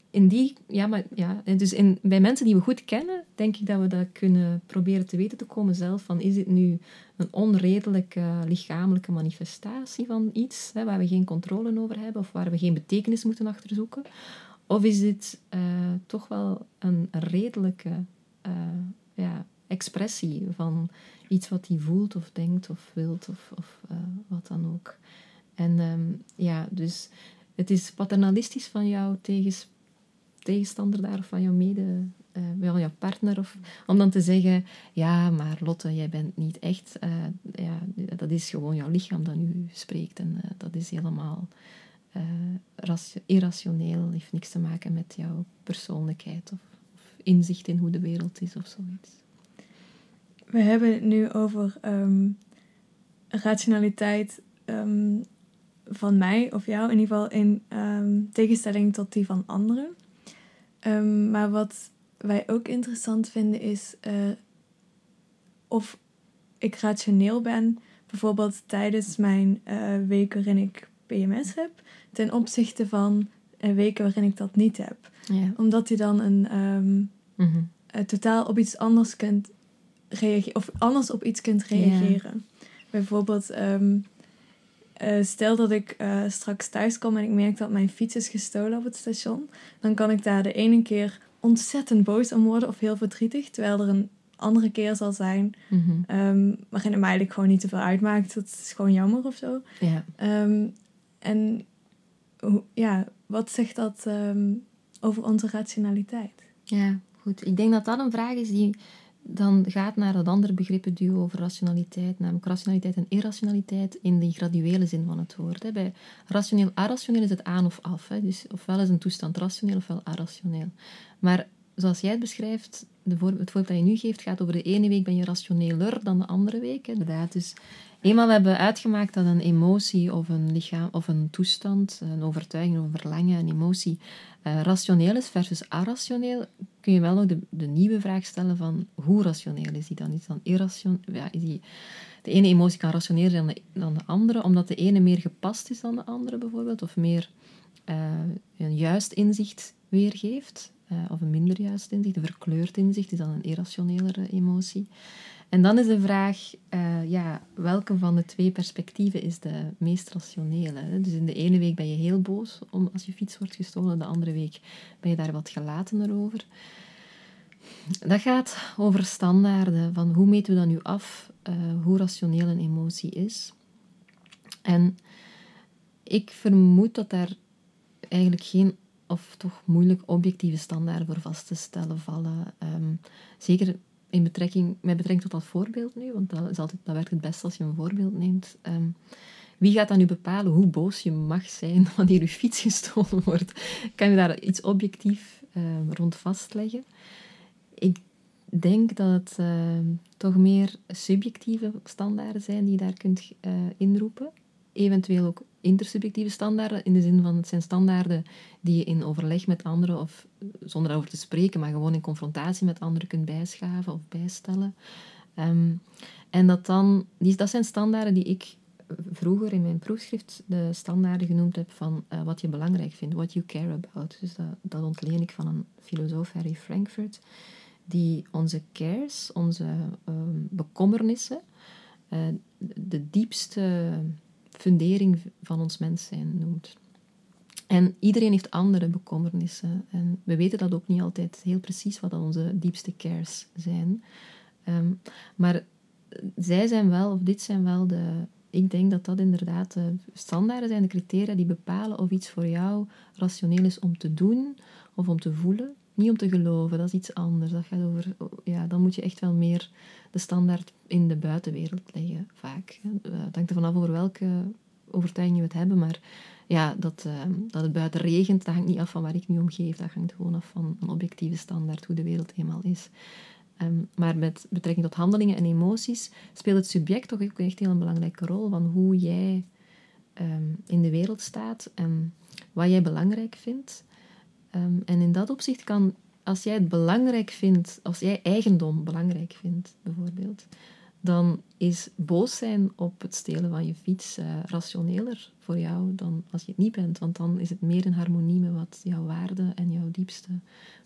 in die, ja, maar ja, dus in, bij mensen die we goed kennen, denk ik dat we dat kunnen proberen te weten te komen zelf. Van, is dit nu een onredelijke lichamelijke manifestatie van iets, hè, waar we geen controle over hebben of waar we geen betekenis moeten achterzoeken? Of is dit eh, toch wel een redelijke eh, ja, expressie van iets wat hij voelt of denkt of wilt of, of eh, wat dan ook? En ehm, ja, dus het is paternalistisch van jouw tegens, tegenstander daar of van jouw mede, van jouw partner, of, om dan te zeggen, ja, maar Lotte, jij bent niet echt, eh, ja, dat is gewoon jouw lichaam dat nu spreekt en eh, dat is helemaal ratio- irrationeel, heeft niks te maken met jouw persoonlijkheid of, of inzicht in hoe de wereld is of zoiets. We hebben het nu over ehm, rationaliteit ehm, van mij of jou, in ieder geval in ehm, tegenstelling tot die van anderen. Ehm, maar wat wij ook interessant vinden is eh, of ik rationeel ben, bijvoorbeeld tijdens mijn eh, week waarin ik PMS heb, ten opzichte van eh, weken waarin ik dat niet heb. Ja. Omdat je dan een ehm, Mhm. totaal op iets anders kunt reageren of anders op iets kunt reageren. Bijvoorbeeld, eh, stel dat ik eh, straks thuis kom en ik merk dat mijn fiets is gestolen op het station, dan kan ik daar de ene keer ontzettend boos om worden of heel verdrietig, terwijl er een andere keer zal zijn Mhm. ehm, waarin het mij eigenlijk gewoon niet te veel uitmaakt. Dat is gewoon jammer of zo. Ja. Ehm, en hoe- ja, wat zegt dat ehm, over onze rationaliteit? Ja, goed. Ik denk dat dat een vraag is die dan gaat naar dat andere begrippenduo over rationaliteit, namelijk rationaliteit en irrationaliteit in de graduele zin van het woord. Bij rationeel, irrationeel is het aan of af. Dus ofwel is een toestand rationeel ofwel irrationeel. Maar zoals jij het beschrijft, de het voorbeeld dat je nu geeft, gaat over de ene week ben je rationeler dan de andere week. Inderdaad, dus eenmaal we hebben uitgemaakt dat een emotie of een lichaam of een toestand, een overtuiging, een verlangen, een emotie, eh, rationeel is versus irrationeel, kun je wel nog de, de nieuwe vraag stellen van hoe rationeel is die dan? Is dan irrationeel? Ja, is die, de ene emotie kan rationeler dan de, dan de andere, omdat de ene meer gepast is dan de andere bijvoorbeeld, of meer eh, een juist inzicht weergeeft, eh, of een minder juist inzicht, een verkleurd inzicht is dan een irrationelere emotie. En dan is de vraag, uh, ja, welke van de twee perspectieven is de meest rationele? Dus in de ene week ben je heel boos om, als je fiets wordt gestolen, de andere week ben je daar wat gelatener over. Dat gaat over standaarden, van hoe meten we dan nu af uh, hoe rationeel een emotie is. En ik vermoed dat daar eigenlijk geen, of toch moeilijk, objectieve standaarden voor vast te stellen vallen. Um, zeker in betrekking, met betrekking tot dat voorbeeld nu, want dat, is altijd, dat werkt het best als je een voorbeeld neemt. Um, wie gaat dan nu bepalen hoe boos je mag zijn <laughs> wanneer je fiets gestolen wordt? Kan je daar iets objectief um, rond vastleggen? Ik denk dat het toch meer subjectieve standaarden zijn die je daar kunt uh, inroepen. Eventueel ook intersubjectieve standaarden, in de zin van het zijn standaarden die je in overleg met anderen, of zonder daarover te spreken, maar gewoon in confrontatie met anderen kunt bijschaven of bijstellen. Um, en dat dan, die, dat zijn standaarden die ik vroeger in mijn proefschrift de standaarden genoemd heb van uh, wat je belangrijk vindt, what you care about. Dus dat, ontleen ik van een filosoof, Harry Frankfurt, die onze cares, onze um, bekommernissen, de diepste fundering van ons mens zijn noemt. En iedereen heeft andere bekommernissen. En we weten dat ook niet altijd heel precies wat onze diepste cares zijn. Um, maar zij zijn wel, of dit zijn wel de. Ik denk dat dat inderdaad de standaarden zijn, de criteria die bepalen of iets voor jou rationeel is om te doen of om te voelen. Niet om te geloven, dat is iets anders. Dat gaat over, ja, dan moet je echt wel meer de standaard in de buitenwereld leggen, vaak. Het hangt ervan af over welke overtuiging je het hebben, maar ja, dat, uh, dat het buiten regent, dat hangt niet af van waar ik nu om geef. Dat hangt gewoon af van een objectieve standaard, hoe de wereld eenmaal is. Um, maar met betrekking tot handelingen en emoties speelt het subject toch ook echt heel een belangrijke rol van hoe jij um, in de wereld staat en wat jij belangrijk vindt. Um, en in dat opzicht kan, als jij het belangrijk vindt, als jij eigendom belangrijk vindt, bijvoorbeeld, dan is boos zijn op het stelen van je fiets uh, rationeler voor jou dan als je het niet bent. Want dan is het meer in harmonie met wat jouw waarden en jouw diepste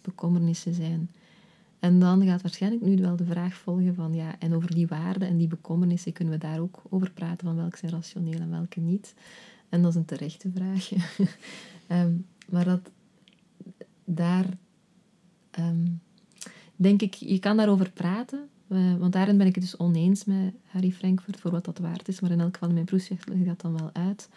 bekommernissen zijn. En dan gaat waarschijnlijk nu wel de vraag volgen van ja, en over die waarden en die bekommernissen kunnen we daar ook over praten van welke zijn rationeel en welke niet. En dat is een terechte vraag. um, <laughs> maar dat daar um, denk ik, je kan daarover praten, want daarin ben ik het dus oneens met Harry Frankfurt voor wat dat waard is, maar in elk geval in mijn proefschrift leg ik dat dan wel uit.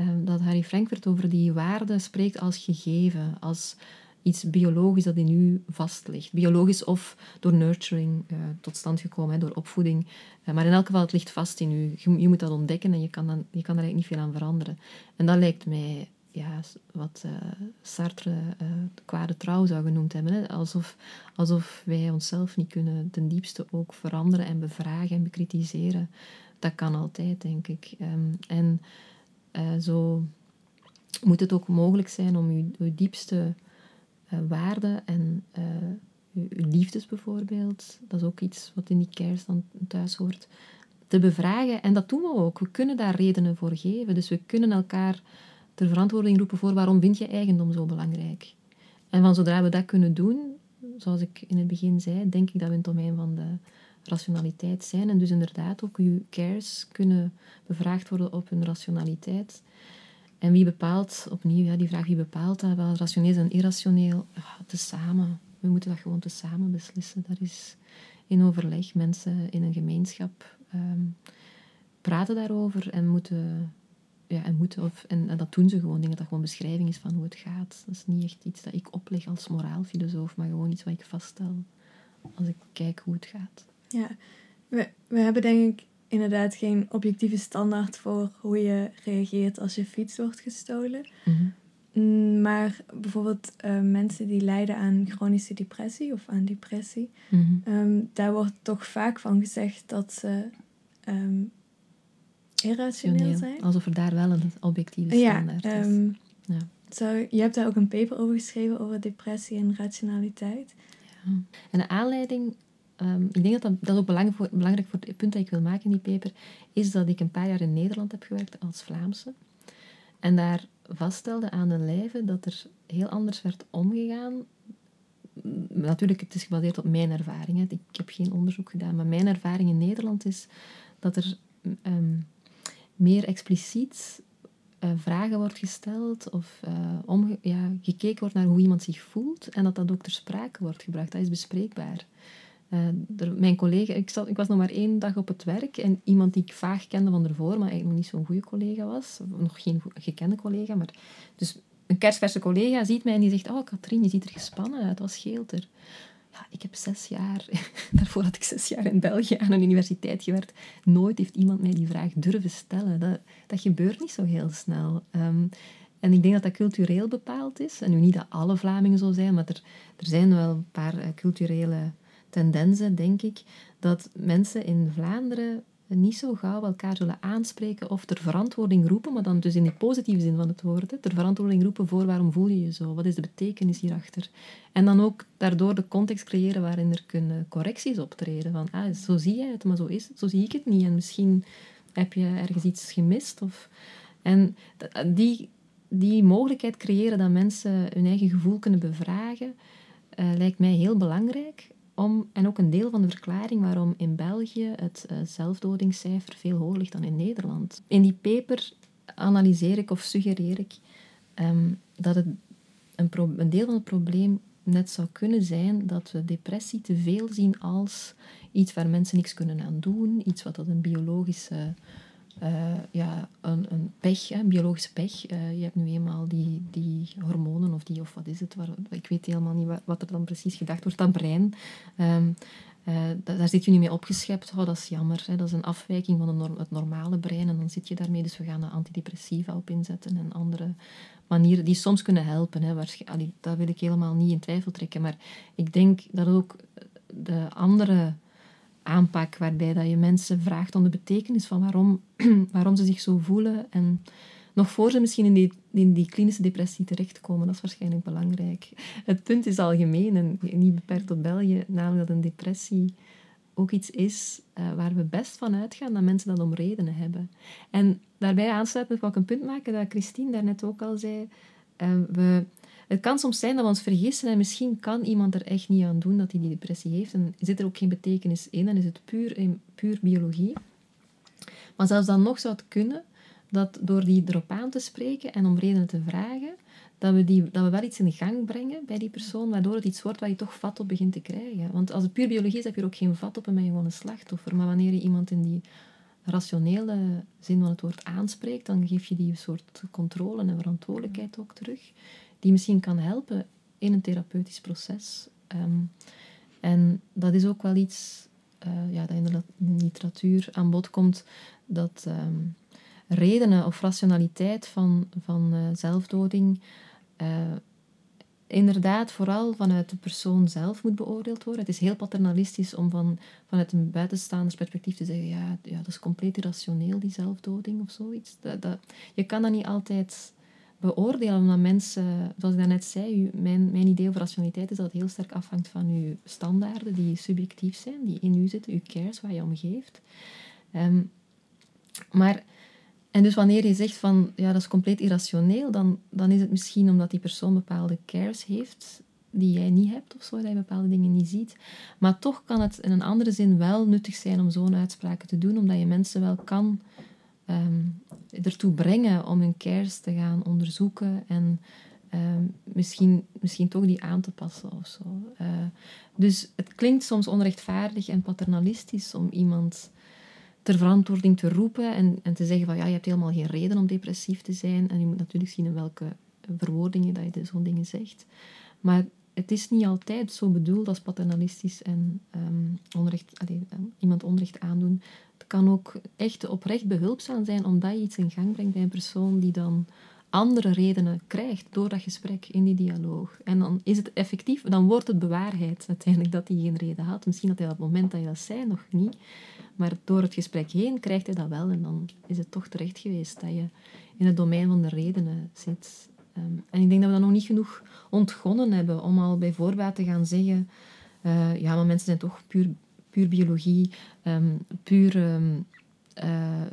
Um, dat Harry Frankfurt over die waarden spreekt als gegeven, als iets biologisch dat in u vast ligt. Biologisch of door nurturing uh, tot stand gekomen, hè, door opvoeding. Uh, maar in elk geval, het ligt vast in u. Je, je, moet dat ontdekken en je kan, dan, je kan er eigenlijk niet veel aan veranderen. En dat lijkt mij ja, wat uh, Sartre uh, kwade trouw zou genoemd hebben. Hè? Alsof, alsof wij onszelf niet kunnen ten diepste ook veranderen en bevragen en bekritiseren. Dat kan altijd, denk ik. Um, en uh, zo moet het ook mogelijk zijn om uw, diepste waarden en uw, uw, liefdes bijvoorbeeld, dat is ook iets wat in die kers dan thuis hoort, te bevragen. En dat doen we ook. We kunnen daar redenen voor geven. Dus we kunnen elkaar ter verantwoording roepen voor waarom vind je eigendom zo belangrijk. En van zodra we dat kunnen doen, zoals ik in het begin zei, denk ik dat we in het domein van de rationaliteit zijn. En dus inderdaad ook uw cares kunnen bevraagd worden op hun rationaliteit. En wie bepaalt, opnieuw ja, die vraag, wie bepaalt dat, wel rationeel en irrationeel? Ja, tezamen. We moeten dat gewoon tezamen beslissen. Dat is in overleg. Mensen in een gemeenschap um, praten daarover en moeten ja, en moeten. Of, en, en, dat doen ze gewoon. Ik denk dat dat gewoon beschrijving is van hoe het gaat. Dat is niet echt iets dat ik opleg als moraalfilosoof, maar gewoon iets wat ik vaststel als ik kijk hoe het gaat. Ja, we, we hebben denk ik inderdaad geen objectieve standaard voor hoe je reageert als je fiets wordt gestolen. Mm -hmm. Maar bijvoorbeeld uh, mensen die lijden aan chronische depressie of aan depressie, mm -hmm. um, daar wordt toch vaak van gezegd dat ze um, irrationeel zijn. Alsof er daar wel een objectieve standaard ja, is. Um, ja. Zo, je hebt daar ook een paper over geschreven over depressie en rationaliteit. Ja. En de aanleiding, um, ik denk dat dat, dat ook belangrijk voor, belangrijk voor het punt dat ik wil maken in die paper, is dat ik een paar jaar in Nederland heb gewerkt als Vlaamse. En daar vaststelde aan de lijve dat er heel anders werd omgegaan natuurlijk, het is gebaseerd op mijn ervaringen. Ik heb geen onderzoek gedaan, maar mijn ervaring in Nederland is dat er ehm, meer expliciet uh, vragen wordt gesteld of uh, ja, gekeken wordt naar hoe iemand zich voelt en dat dat ook ter sprake wordt gebracht. Dat is bespreekbaar. Uh, mijn collega, ik, ik, was nog maar één dag op het werk en iemand die ik vaag kende van ervoor, maar eigenlijk nog niet zo'n goede collega was, nog geen gekende collega, maar dus een kerstverse collega ziet mij en die zegt, oh Katrien, je ziet er gespannen uit, wat scheelt er? Ja, ik heb zes jaar, <laughs> daarvoor had ik zes jaar in België aan een universiteit gewerkt. Nooit heeft iemand mij die vraag durven stellen. Dat, dat gebeurt niet zo heel snel. Um, en ik denk dat dat cultureel bepaald is. En nu niet dat alle Vlamingen zo zijn, maar er, er zijn wel een paar uh, culturele tendensen, denk ik, dat mensen in Vlaanderen niet zo gauw elkaar zullen aanspreken of ter verantwoording roepen, maar dan dus in de positieve zin van het woord, hè, ter verantwoording roepen voor waarom voel je je zo, wat is de betekenis hierachter. En dan ook daardoor de context creëren waarin er kunnen correcties optreden, van ah, zo zie jij het, maar zo is het, zo zie ik het niet en misschien heb je ergens iets gemist. Of... En die, die mogelijkheid creëren dat mensen hun eigen gevoel kunnen bevragen, uh, lijkt mij heel belangrijk om, en ook een deel van de verklaring waarom in België het uh, zelfdodingscijfer veel hoger ligt dan in Nederland. In die paper analyseer ik of suggereer ik um, dat het een, een, deel van het probleem net zou kunnen zijn dat we depressie te veel zien als iets waar mensen niks kunnen aan doen, iets wat een biologische uh, ja, een, een pech, een biologische pech. Uh, je hebt nu eenmaal die, die hormonen of die, of wat is het, waar, ik weet helemaal niet wat, er dan precies gedacht wordt, dat brein. Um, uh, daar zit je niet mee opgeschept. Oh, dat is jammer. Hè. Dat is een afwijking van norm, het normale brein. En dan zit je daarmee. Dus we gaan er antidepressiva op inzetten en andere manieren die soms kunnen helpen. Hè. Dat wil ik helemaal niet in twijfel trekken. Maar ik denk dat ook de andere aanpak waarbij dat je mensen vraagt om de betekenis van waarom, <clears throat> waarom ze zich zo voelen en nog voor ze misschien in die, in die klinische depressie terechtkomen. Dat is waarschijnlijk belangrijk. Het punt is algemeen en niet beperkt tot België, namelijk dat een depressie ook iets is uh, waar we best van uitgaan dat mensen dat om redenen hebben. En daarbij aansluitend wil ik een punt maken dat Christine daarnet ook al zei. Uh, we het kan soms zijn dat we ons vergissen en misschien kan iemand er echt niet aan doen dat hij die depressie heeft en zit er ook geen betekenis in, dan is het puur, puur biologie. Maar zelfs dan nog zou het kunnen dat door die erop aan te spreken en om redenen te vragen, dat we, die, dat we wel iets in gang brengen bij die persoon, waardoor het iets wordt waar je toch vat op begint te krijgen. Want als het puur biologie is, heb je er ook geen vat op en ben je gewoon een slachtoffer. Maar wanneer je iemand in die rationele zin van het woord aanspreekt, dan geef je die soort controle en verantwoordelijkheid ook terug die misschien kan helpen in een therapeutisch proces. Ehm, en dat is ook wel iets uh, ja, dat in de literatuur aan bod komt, dat um, redenen of rationaliteit van, van uh, zelfdoding uh, inderdaad vooral vanuit de persoon zelf moet beoordeeld worden. Het is heel paternalistisch om van, vanuit een buitenstaanders perspectief te zeggen, ja, ja, dat is compleet irrationeel, die zelfdoding of zoiets. Dat, dat, je kan dat niet altijd beoordelen, omdat mensen, zoals ik daarnet zei, mijn, mijn idee over rationaliteit is dat het heel sterk afhangt van uw standaarden die subjectief zijn, die in u zitten, uw cares, waar je om geeft. Um, maar, en dus wanneer je zegt van, ja, dat is compleet irrationeel, dan, dan is het misschien omdat die persoon bepaalde cares heeft die jij niet hebt of zo, dat je bepaalde dingen niet ziet. Maar toch kan het in een andere zin wel nuttig zijn om zo'n uitspraken te doen, omdat je mensen wel kan um, ertoe brengen om hun cares te gaan onderzoeken en ehm, misschien, misschien toch die aan te passen of zo. Uh, dus het klinkt soms onrechtvaardig en paternalistisch om iemand ter verantwoording te roepen en, en te zeggen van ja, je hebt helemaal geen reden om depressief te zijn. En je moet natuurlijk zien in welke verwoordingen dat je zo'n dingen zegt. Maar het is niet altijd zo bedoeld als paternalistisch en um, onrecht, iemand onrecht aandoen kan ook echt oprecht behulpzaam zijn omdat je iets in gang brengt bij een persoon die dan andere redenen krijgt door dat gesprek in die dialoog. En dan is het effectief, dan wordt het bewaarheid uiteindelijk dat hij geen reden had. Misschien had hij op het moment dat je dat zei nog niet, maar door het gesprek heen krijgt hij dat wel en dan is het toch terecht geweest dat je in het domein van de redenen zit. Ehm, en ik denk dat we dat nog niet genoeg ontgonnen hebben om al bij voorbaat te gaan zeggen, uh, ja, maar mensen zijn toch puur puur biologie, um, puur um,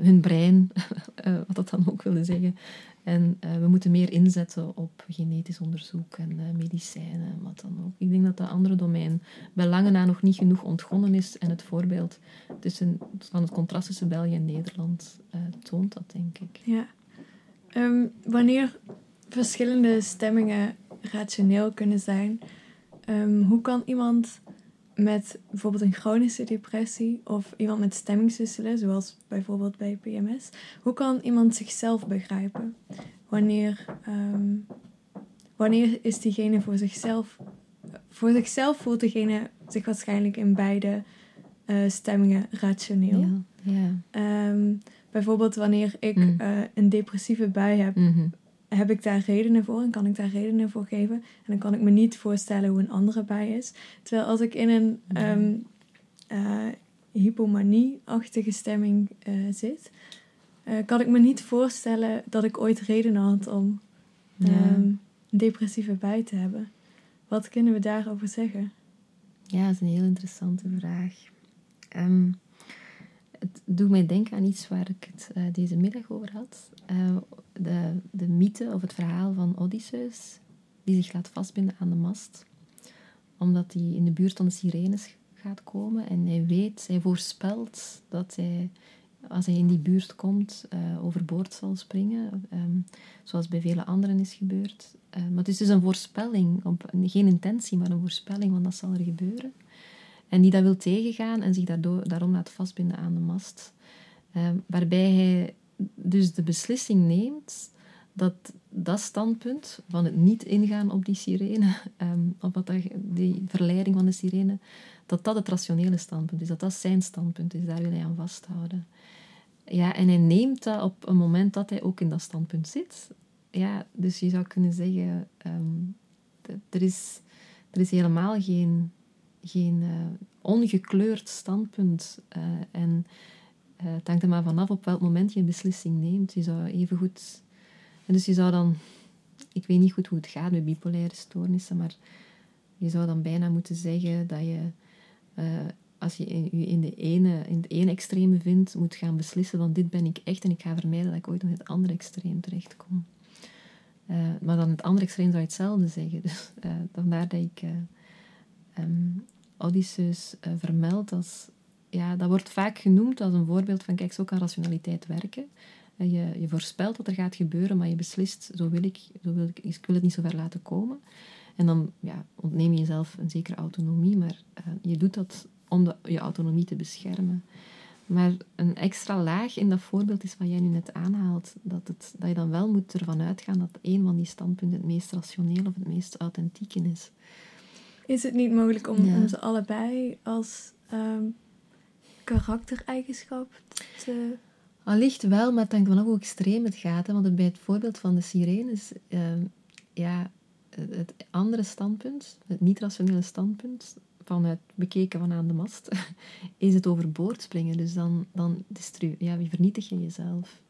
hun brein, <laughs> wat dat dan ook wilde zeggen. En we moeten meer inzetten op genetisch onderzoek en medicijnen, wat dan ook. Ik denk dat dat andere domein bij lange na nog niet genoeg ontgonnen is. En het voorbeeld tussen, van het contrast tussen België en Nederland toont dat, denk ik. Ja. Ehm, wanneer verschillende stemmingen rationeel kunnen zijn, hoe kan iemand met bijvoorbeeld een chronische depressie of iemand met stemmingswisselen, zoals bijvoorbeeld bij PMS, hoe kan iemand zichzelf begrijpen? Wanneer, um, wanneer is diegene voor zichzelf, voor zichzelf voelt degene zich waarschijnlijk in beide uh, stemmingen rationeel. Ja, ja. Um, bijvoorbeeld wanneer ik mm. uh, een depressieve bui heb, mm -hmm heb ik daar redenen voor en kan ik daar redenen voor geven. En dan kan ik me niet voorstellen hoe een andere bij is. Terwijl als ik in een um, uh, hypomanie-achtige stemming uh, zit, uh, kan ik me niet voorstellen dat ik ooit redenen had om um, een depressieve bij te hebben. Wat kunnen we daarover zeggen? Ja, dat is een heel interessante vraag. Um, het doet mij denken aan iets waar ik het deze middag over had. De, de mythe of het verhaal van Odysseus, die zich laat vastbinden aan de mast, omdat hij in de buurt van de sirenes gaat komen en hij weet, hij voorspelt dat hij, als hij in die buurt komt, uh, overboord zal springen, um, zoals bij vele anderen is gebeurd. maar het is dus een voorspelling, op, geen intentie, maar een voorspelling, want dat zal er gebeuren. En die dat wil tegengaan en zich daardoor, daarom laat vastbinden aan de mast. Um, waarbij hij dus de beslissing neemt dat dat standpunt van het niet ingaan op die sirene, <laughs> um, op wat dat, die verleiding van de sirene, dat dat het rationele standpunt is, dat dat zijn standpunt is, daar wil hij aan vasthouden. Ja, en hij neemt dat op een moment dat hij ook in dat standpunt zit. Ja, dus je zou kunnen zeggen, um, er, is, er is helemaal geen geen uh, ongekleurd standpunt. Uh, en uh, het hangt er maar vanaf op welk moment je een beslissing neemt. Je zou even goed... En dus je zou dan... Ik weet niet goed hoe het gaat met bipolaire stoornissen, maar je zou dan bijna moeten zeggen dat je... als je je in, de ene, in het ene extreme vindt, moet gaan beslissen van dit ben ik echt en ik ga vermijden dat ik ooit in het andere extreem terechtkom. Uh, maar dan het andere extreem zou je hetzelfde zeggen. <laughs> Dus uh, vandaar dat ik um, Odysseus uh, vermeldt als... Ja, dat wordt vaak genoemd als een voorbeeld van, kijk, zo kan rationaliteit werken. Uh, je, je voorspelt wat er gaat gebeuren, maar je beslist, zo wil ik, zo wil ik, ik wil het niet zo ver laten komen. En dan ja, ontneem je jezelf een zekere autonomie, maar uh, je doet dat om de, je autonomie te beschermen. Maar een extra laag in dat voorbeeld is wat jij nu net aanhaalt. Dat, het, dat je dan wel moet ervan uitgaan dat een van die standpunten het meest rationeel of het meest authentieke is. Is het niet mogelijk om, om ze allebei als um, karaktereigenschap te... Allicht wel, maar het hangt vanaf hoe extreem het gaat. Want bij het voorbeeld van de sirenes, um, ja, het andere standpunt, het niet-rationele standpunt, vanuit bekeken van aan de mast, <laughs> is het overboord springen. Dus dan, dan ja, vernietig je jezelf.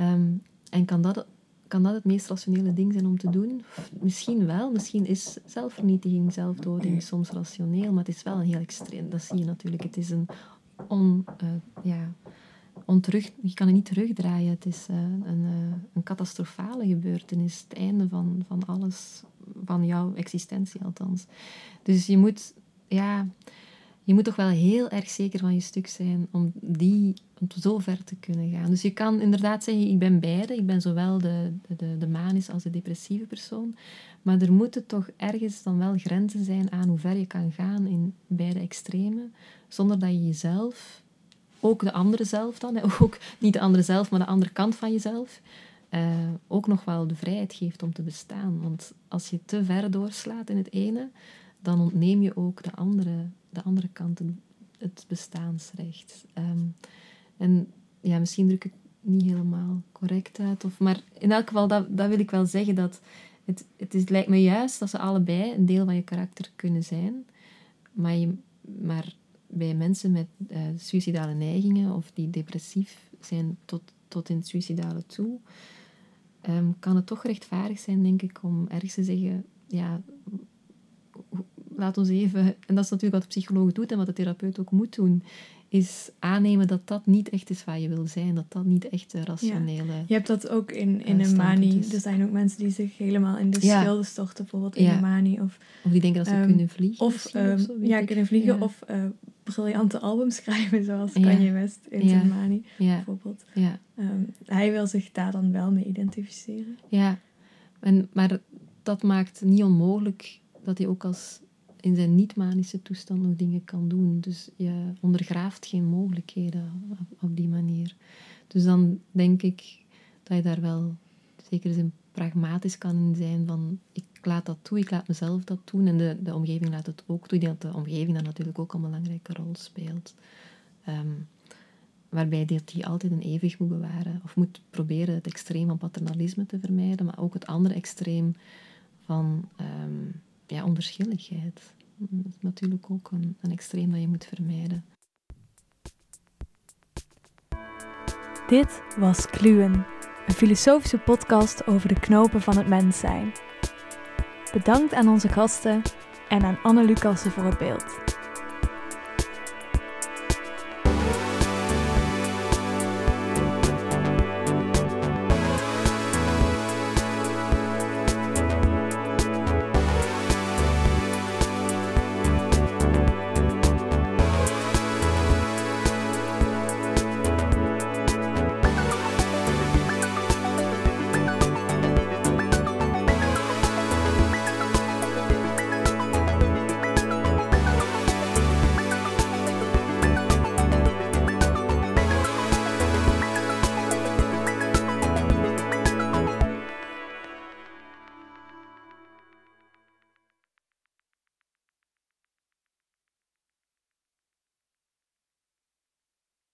Um, en kan dat kan dat het meest rationele ding zijn om te doen? Misschien wel. Misschien is zelfvernietiging, zelfdoding soms rationeel, maar het is wel een heel extreem. Dat zie je natuurlijk. Het is een on, uh, ja, onterug, je kan het niet terugdraaien. Het is uh, een, uh, een catastrofale gebeurtenis. Het einde van, van alles, van jouw existentie althans. Dus je moet, ja, je moet toch wel heel erg zeker van je stuk zijn om, die, om zo ver te kunnen gaan. Dus je kan inderdaad zeggen, ik ben beide. Ik ben zowel de, de, de manische als de depressieve persoon. Maar er moeten toch ergens dan wel grenzen zijn aan hoe ver je kan gaan in beide extremen. Zonder dat je jezelf, ook de andere zelf dan, <laughs> ook niet de andere zelf, maar de andere kant van jezelf, uh, ook nog wel de vrijheid geeft om te bestaan. Want als je te ver doorslaat in het ene, dan ontneem je ook de andere de andere kant het bestaansrecht. Ehm, en ja, misschien druk ik het niet helemaal correct uit. Of, maar in elk geval, dat, dat wil ik wel zeggen. Dat het, het, is, lijkt me juist dat ze allebei een deel van je karakter kunnen zijn. Maar, je, maar bij mensen met uh, suïcidale neigingen of die depressief zijn tot, tot in het suïcidale toe, um, kan het toch rechtvaardig zijn, denk ik, om ergens te zeggen: ja, laat ons even, en dat is natuurlijk wat de psycholoog doet en wat de therapeut ook moet doen, is aannemen dat dat niet echt is waar je wil zijn. Dat dat niet echt de rationele... Je hebt dat ook in, in eh, een is. Er zijn ook mensen die zich helemaal in de Ja. schilden storten, bijvoorbeeld in Ja. een manie. Of, Of die denken dat ze Ehm, kunnen vliegen. of ehm, zo, ja, ik. kunnen vliegen. Ja. Of eh, briljante albums <laughs> schrijven, zoals Ja. Kanye West in Ja. manie, Ja, bijvoorbeeld. ja. Ehm, hij wil zich daar dan wel mee identificeren. Ja, en, maar dat maakt niet onmogelijk dat hij ook als in zijn niet-manische toestand nog dingen kan doen. Dus je ondergraaft geen mogelijkheden op, die manier. Dus dan denk ik dat je daar wel zeker zin pragmatisch kan in zijn van ik laat dat toe, ik laat mezelf dat doen en de, de omgeving laat het ook toe. Ik denk dat de omgeving daar natuurlijk ook een belangrijke rol speelt. Ehm, waarbij die altijd een evenwicht moet bewaren of moet proberen het extreem van paternalisme te vermijden, maar ook het andere extreem van ehm, ja, onverschilligheid. Dat is natuurlijk ook een, een extreem dat je moet vermijden. Dit was Kluwen, een filosofische podcast over de knopen van het mens zijn. Bedankt aan onze gasten en aan Anne Lucassen voor het beeld.